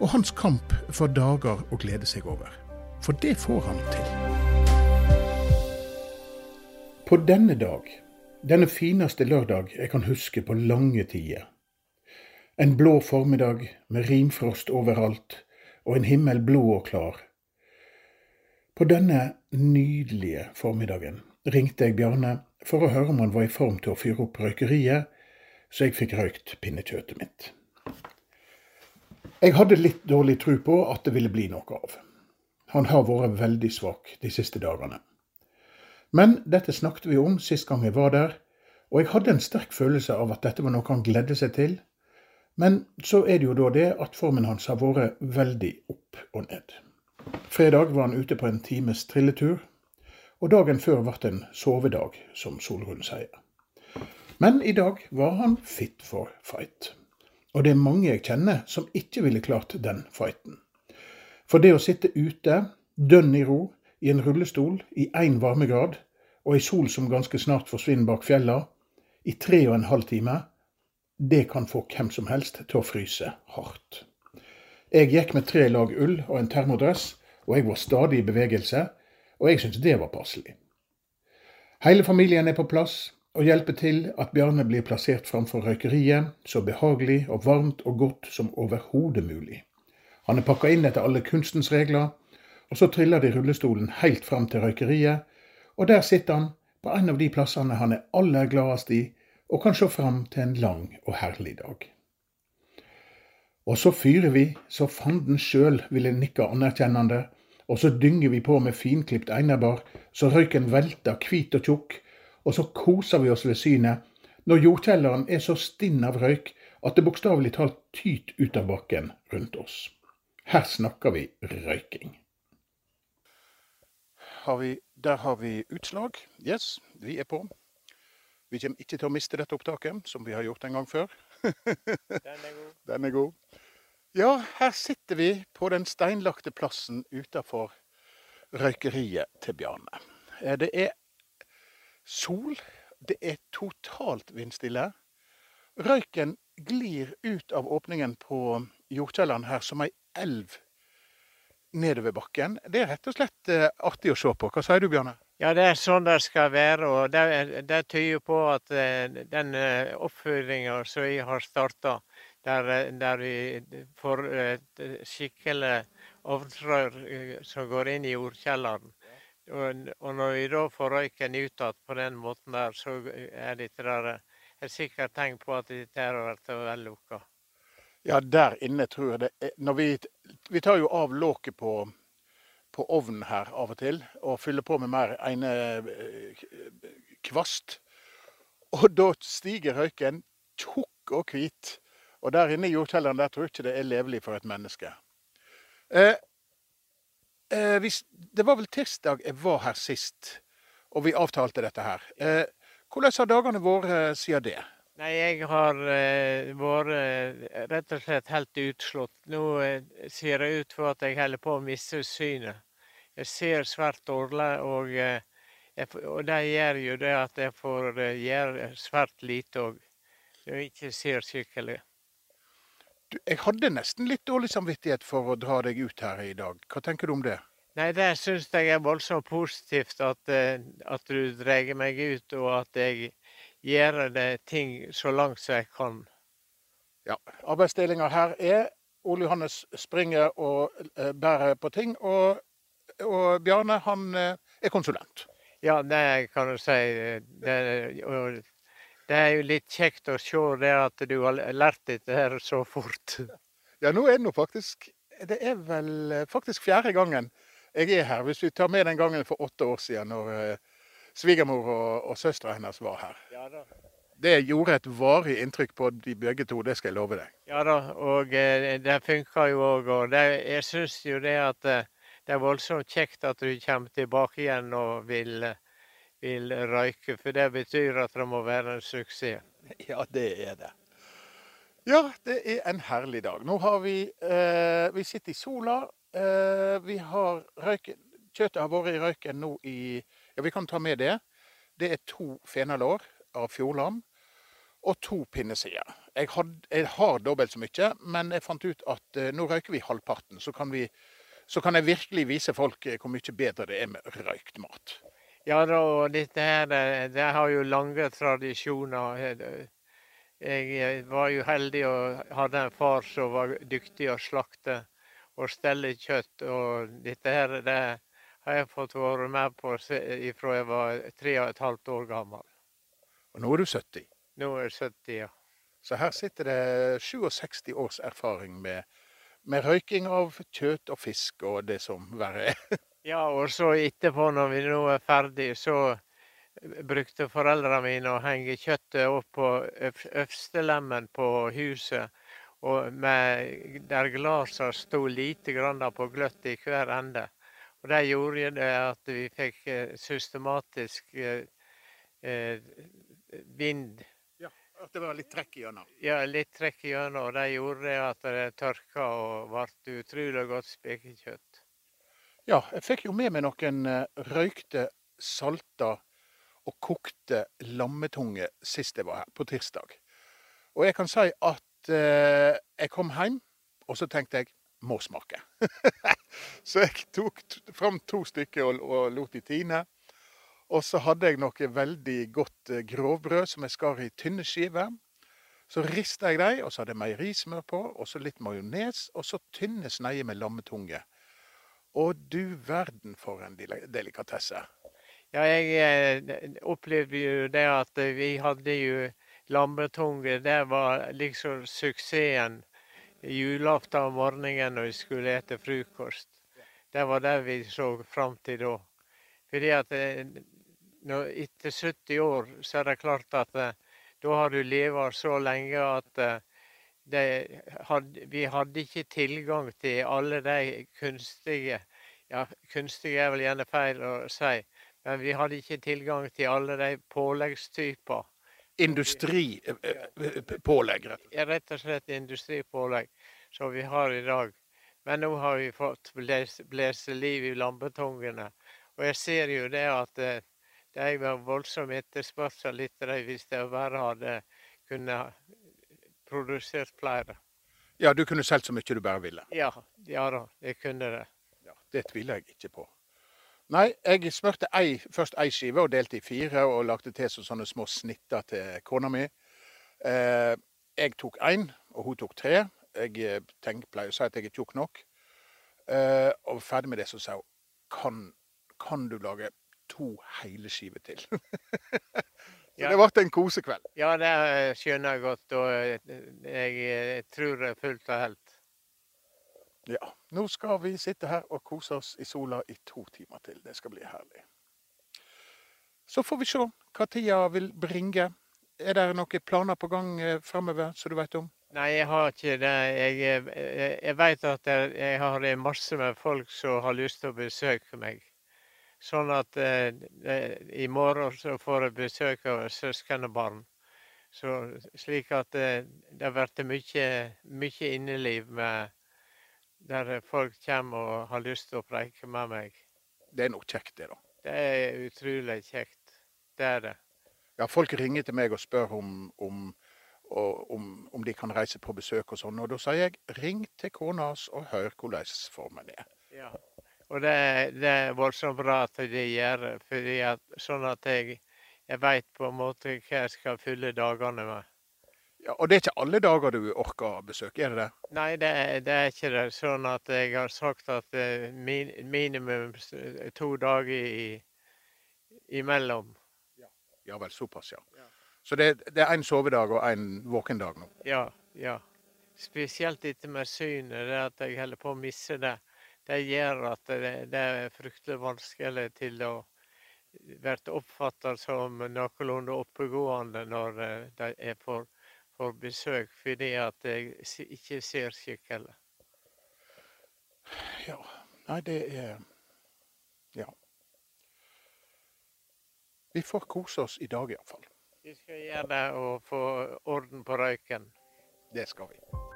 og hans kamp for dager å glede seg over. For det får han til. På denne dag, denne fineste lørdag jeg kan huske på lange tider. En blå formiddag med rimfrost overalt, og en himmel blå og klar. På denne nydelige formiddagen ringte jeg Bjarne for å høre om han var i form til å fyre opp røykeriet, så jeg fikk røykt pinnekjøttet mitt. Jeg hadde litt dårlig tro på at det ville bli noe av. Han har vært veldig svak de siste dagene. Men dette snakket vi om sist gang jeg var der, og jeg hadde en sterk følelse av at dette var noe han gledde seg til. Men så er det jo da det at formen hans har vært veldig opp og ned. Fredag var han ute på en times trilletur, og dagen før ble en sovedag, som Solrun sier. Men i dag var han fit for fight. Og det er mange jeg kjenner som ikke ville klart den fighten. For det å sitte ute, dønn i ro, i en rullestol i én varmegrad, og ei sol som ganske snart forsvinner bak fjella, i tre og en halv time, det kan få hvem som helst til å fryse hardt. Jeg gikk med tre lag ull og en termodress, og jeg var stadig i bevegelse, og jeg syntes det var passelig. Hele familien er på plass og hjelper til at Bjarne blir plassert framfor røykeriet så behagelig og varmt og godt som overhodet mulig. Han er pakka inn etter alle kunstens regler, og så triller de rullestolen helt fram til røykeriet, og der sitter han på en av de plassene han er aller gladest i, og kan se fram til en lang og herlig dag. Og så fyrer vi så fanden sjøl ville nikke anerkjennende, og så dynger vi på med finklipt einerbar, så røyken velter hvit og tjukk, og så koser vi oss ved synet, når jordkjelleren er så stinn av røyk at det bokstavelig talt tyter ut av bakken rundt oss. Her snakker vi røyking. Har vi, der har vi utslag. Yes, vi er på. Vi kommer ikke til å miste dette opptaket, som vi har gjort en gang før. Den er god. Den er god. Ja, her sitter vi på den steinlagte plassen utafor røykeriet til Bjarne. Eh, Det er sol. Det er totalt vindstille. Røyken glir ut av åpningen på jordkjelleren her som ei elv nedover bakken. Det er rett og slett eh, artig å se på. Hva sier du, Bjarne? Ja, det er sånn det skal være. Og det, det tyder på at eh, den oppføringa som jeg har starta, der, eh, der vi får skikkelig ovnsrør eh, som går inn i jordkjelleren. Og, når vi da får røyken ut igjen på den måten der, så er der et sikkert tegn på at dette her har vært vellukka. Ja, der inne tror jeg det når vi, vi tar jo av låket på, på ovnen her av og til, og fyller på med mer ene eh, kvast. Og da stiger røyken tjukk og hvit. Og der inne i jordkjelleren der tror jeg ikke det er levelig for et menneske. Eh, eh, hvis, det var vel tirsdag jeg var her sist, og vi avtalte dette her. Eh, hvordan har dagene vært siden det? Nei, jeg har eh, vært eh, rett og slett helt utslått. Nå eh, ser det ut for at jeg holder på å miste synet. Jeg ser svært dårlig, og, eh, og det gjør jo det at jeg får eh, gjøre svært lite òg. Jeg ikke ser skikkelig. Jeg hadde nesten litt dårlig samvittighet for å dra deg ut her i dag. Hva tenker du om det? Nei, det syns jeg er voldsomt positivt at, eh, at du drar meg ut, og at jeg gjør det ting så langt som jeg kan. Ja, Arbeidsdelinga her er Ole Johannes springer og eh, bærer på ting, og, og Bjarne han eh, er konsulent. Ja, det kan du si. Det, og det er jo litt kjekt å se det at du har lært dette her så fort. Ja, nå er det nå faktisk Det er vel eh, faktisk fjerde gangen jeg er her. Hvis vi tar med den gangen for åtte år siden, når eh, svigermor og, og søstera hennes var her. Ja da. Det gjorde et varig inntrykk på de begge to, det skal jeg love deg. Ja da, og eh, det funker jo òg. Og det, jeg syns jo det at det er voldsomt kjekt at du kommer tilbake igjen og vil, vil røyke. For det betyr at det må være en suksess. Ja, det er det. Ja, det er en herlig dag. Nå har vi eh, Vi sitter i sola. Eh, vi har røyken Kjøttet har vært i røyken nå i Ja, vi kan ta med det. Det er to fenalår av fjordlam og to pinnesider. Jeg, jeg har dobbelt så mye, men jeg fant ut at eh, nå røyker vi halvparten. Så kan, vi, så kan jeg virkelig vise folk eh, hvor mye bedre det er med røykt mat. Ja da, dette her det, det har jo lange tradisjoner. Jeg eh, var jo heldig og hadde en far som var dyktig å slakte og stelle kjøtt. Og dette her det har jeg fått være med på fra jeg var tre og et halvt år gammel. Og nå er du 70. Nå er jeg 70, ja. Så her sitter det 67 års erfaring med, med røyking av kjøtt og fisk og det som verre er. Ja, og så etterpå, når vi nå er ferdig, så brukte foreldrene mine å henge kjøttet opp på øverstelemmen på huset. Og med, der glasene sto lite grann på gløtt i hver ende. Og det gjorde det at vi fikk eh, systematisk eh, eh, vind. Ja, At det var litt trekk igjennom? Ja, litt trekk igjennom. Og det gjorde det at det tørka og ble utrolig godt spekekjøtt. Ja, jeg fikk jo med meg noen røykte, salta og kokte lammetunge sist jeg var her, på tirsdag. Og jeg kan si at eh, jeg kom hjem, og så tenkte jeg må smake. så jeg tok fram to stykker og, og lot de tine. Og så hadde jeg noe veldig godt eh, grovbrød som jeg skar i tynne skiver. Så rista jeg dem, og så hadde jeg meierismør på, og så litt majones, og så tynne sneier med lammetunge. Og du verden for en delikatesse. Ja, jeg eh, opplevde jo det at vi hadde jo lammetunge. Det var liksom suksessen julaften om morgenen når vi skulle ete frokost. Det var det vi så fram til da. Fordi at eh, når, etter 70 år så er det klart at eh, da har du levd så lenge at eh, had, vi hadde ikke tilgang til alle de kunstige ja, Kunstige er vel gjerne feil å si, men vi hadde ikke tilgang til alle de påleggstyper industripålegg? Ja, rett og slett industripålegg som vi har i dag. Men nå har vi fått blåse liv i lampetungene. Og jeg ser jo det at eh, det er voldsom etterspørsel etter dem hvis de bare hadde kunnet produsert flere. Ja, du kunne solgt så mye du bare ville? Ja, ja da, jeg kunne det. Ja, Det tviler jeg ikke på. Nei, jeg smurte ei, først ei skive og delte i fire og lagde til sånne små snitter til kona mi. Eh, jeg tok én, og hun tok tre. Jeg eh, tenk, pleier å si at jeg er tjukk nok. Eh, og ferdig med det, så sa hun kan, kan du lage to hele skiver til? så ja. det ble en kosekveld. Ja, det skjønner jeg godt. Og jeg, jeg tror det er fullt og helt. Ja. Nå skal vi sitte her og kose oss i sola i to timer til. Det skal bli herlig. Så får vi se hva tida vil bringe. Er det noen planer på gang eh, framover som du vet om? Nei, jeg har ikke det. Jeg, eh, jeg vet at jeg har masse med folk som har lyst til å besøke meg. Sånn at eh, i morgen så får jeg besøk av søskenbarn. Så, slik at eh, det blir mye, mye inneliv med der folk kommer og har lyst til å preike med meg. Det er nok kjekt, det, da. Det er utrolig kjekt. Det er det. Ja, folk ringer til meg og spør om, om, om, om de kan reise på besøk og sånn. Og da sier jeg ring til kona hans og hør hvordan formen er. Ja, og det, det er voldsomt bra at de gjør det, sånn at jeg, jeg veit på en måte hva jeg skal fylle dagene med. Ja, og det er ikke alle dager du orker å besøke, er det det? Nei, det, det, er ikke det. Sånn at jeg har sagt at uh, min, minimum to dager i, imellom. Ja, ja vel, såpass, ja. ja. Så det, det er én sovedag og én våkendag nå? Ja. ja. Spesielt dette med synet, det at jeg holder på å misse det. Det gjør at det, det er fryktelig vanskelig til å bli oppfattet som noenlunde oppegående når eh, de er for, for besøk, fordi at jeg ikke ser skikkelig. Ja. Nei, det er Ja. Vi får kose oss i dag iallfall. Vi skal gjøre det og få orden på røyken. Det skal vi.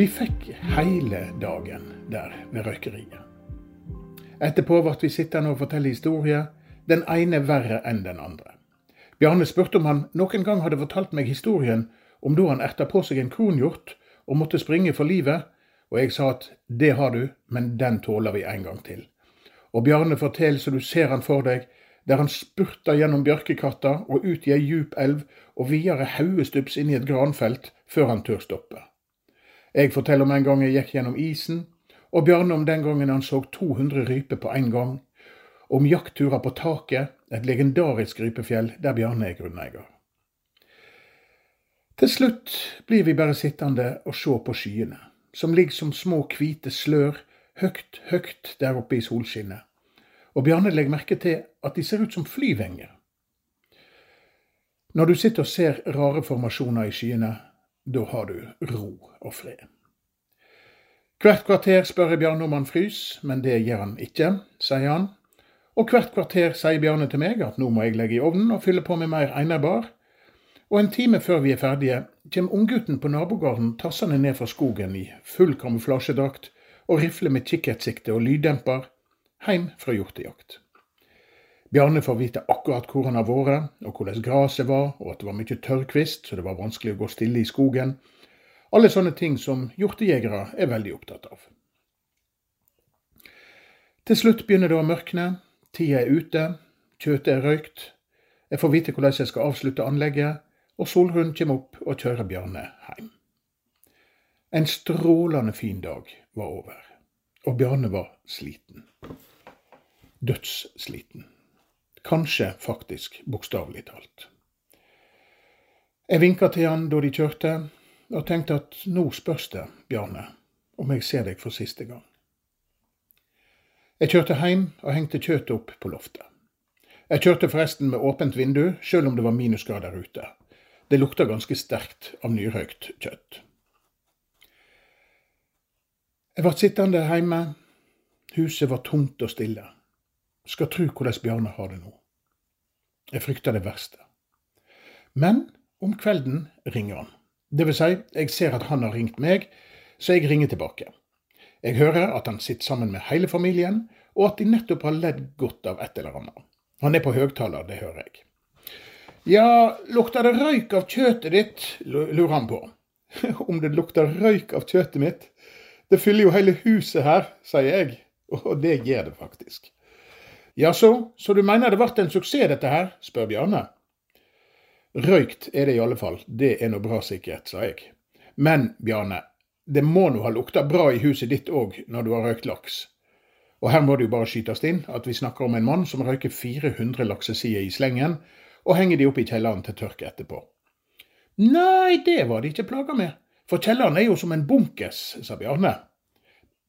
Vi fikk hele dagen der ved røykeriet. Etterpå ble vi sittende og fortelle historier, den ene verre enn den andre. Bjarne spurte om han noen gang hadde fortalt meg historien om da han erta på seg en kronhjort og måtte springe for livet, og jeg sa at det har du, men den tåler vi en gang til. Og Bjarne forteller så du ser han for deg, der han spurter gjennom bjørkekatta og ut i ei djup elv og videre haugestups inn i et granfelt før han tør stoppe. Jeg forteller om en gang jeg gikk gjennom isen, og Bjarne om den gangen han så 200 ryper på en gang, om jaktturer på taket, et legendarisk rypefjell der Bjarne er grunneier. Til slutt blir vi bare sittende og se på skyene, som ligger som små hvite slør høgt, høgt der oppe i solskinnet, og Bjarne legger merke til at de ser ut som flyvenger. Når du sitter og ser rare formasjoner i skyene, da har du ro og fred. Hvert kvarter spør jeg Bjarne om han frys, men det gjør han ikke, sier han. Og hvert kvarter sier Bjarne til meg at nå må jeg legge i ovnen og fylle på med mer einerbar. Og en time før vi er ferdige, kommer unggutten på nabogården tassende ned fra skogen i full kamuflasjedrakt og rifle med kikkertsikte og lyddemper, heim fra hjortejakt. Bjarne får vite akkurat hvor han har vært, og hvordan gresset var, og at det var mye tørrkvist, så det var vanskelig å gå stille i skogen. Alle sånne ting som hjortejegere er veldig opptatt av. Til slutt begynner det å mørkne, tida er ute, kjøttet er røykt. Jeg får vite hvordan jeg skal avslutte anlegget, og Solrun kommer opp og kjører Bjarne hjem. En strålende fin dag var over, og Bjarne var sliten. Dødssliten. Kanskje faktisk bokstavelig talt. Jeg vinka til han da de kjørte, og tenkte at nå spørs det, Bjarne, om jeg ser deg for siste gang. Jeg kjørte hjem og hengte kjøttet opp på loftet. Jeg kjørte forresten med åpent vindu, sjøl om det var minusgrader ute. Det lukta ganske sterkt av nyrøykt kjøtt. Jeg ble sittende hjemme. Huset var tomt og stille. Skal tru hvordan Bjarne har det nå. Jeg frykter det verste. Men om kvelden ringer han. Det vil si, jeg ser at han har ringt meg, så jeg ringer tilbake. Jeg hører at han sitter sammen med hele familien, og at de nettopp har ledd godt av et eller annet. Han er på høgtaler, det hører jeg. Ja, lukter det røyk av kjøttet ditt, lurer han på. Om det lukter røyk av kjøttet mitt? Det fyller jo hele huset her, sier jeg. Og det gjør det faktisk. Jaså, så du mener det ble en suksess dette her? spør Bjarne. Røykt er det i alle fall, det er nå bra sikkert, sa jeg. Men, Bjarne, det må nå ha lukta bra i huset ditt òg når du har røykt laks. Og her må det jo bare skytes inn at vi snakker om en mann som røyker 400 laksesider i slengen, og henger de opp i kjelleren til tørke etterpå. Nei, det var de ikke plaga med, for kjelleren er jo som en bunkers, sa Bjarne.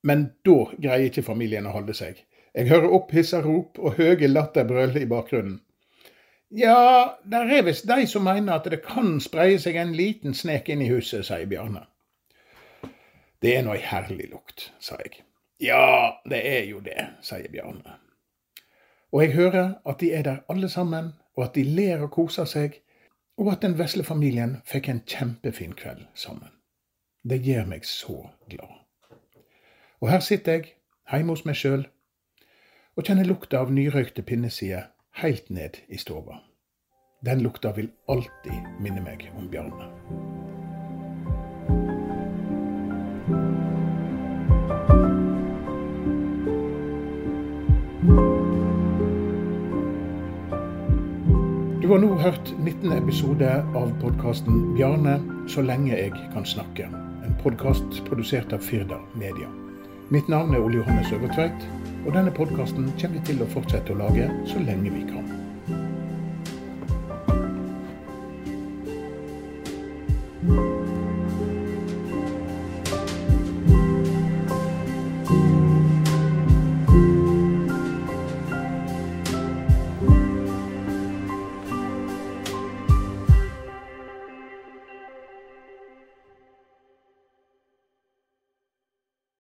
Men da greier ikke familien å holde seg. Jeg hører opphissa rop og høye latterbrøl i bakgrunnen. Ja, der er visst de som mener at det kan spreie seg en liten snek inn i huset, sier Bjarne. Det er nå ei herlig lukt, sa jeg. Ja, det er jo det, sier Bjarne. Og jeg hører at de er der alle sammen, og at de ler og koser seg, og at den vesle familien fikk en kjempefin kveld sammen. Det gjør meg så glad. Og her sitter jeg, hjemme hos meg sjøl, og kjenner lukta av nyrøykte pinnesider helt ned i stova. Den lukta vil alltid minne meg om Bjarne. Du har nå hørt 19. episode av podkasten 'Bjarne så lenge jeg kan snakke'. En podkast produsert av Firda Media. Mitt navn er Ole Johannes Øvertveit. Og denne podkasten kommer vi til å fortsette å lage så lenge vi kan.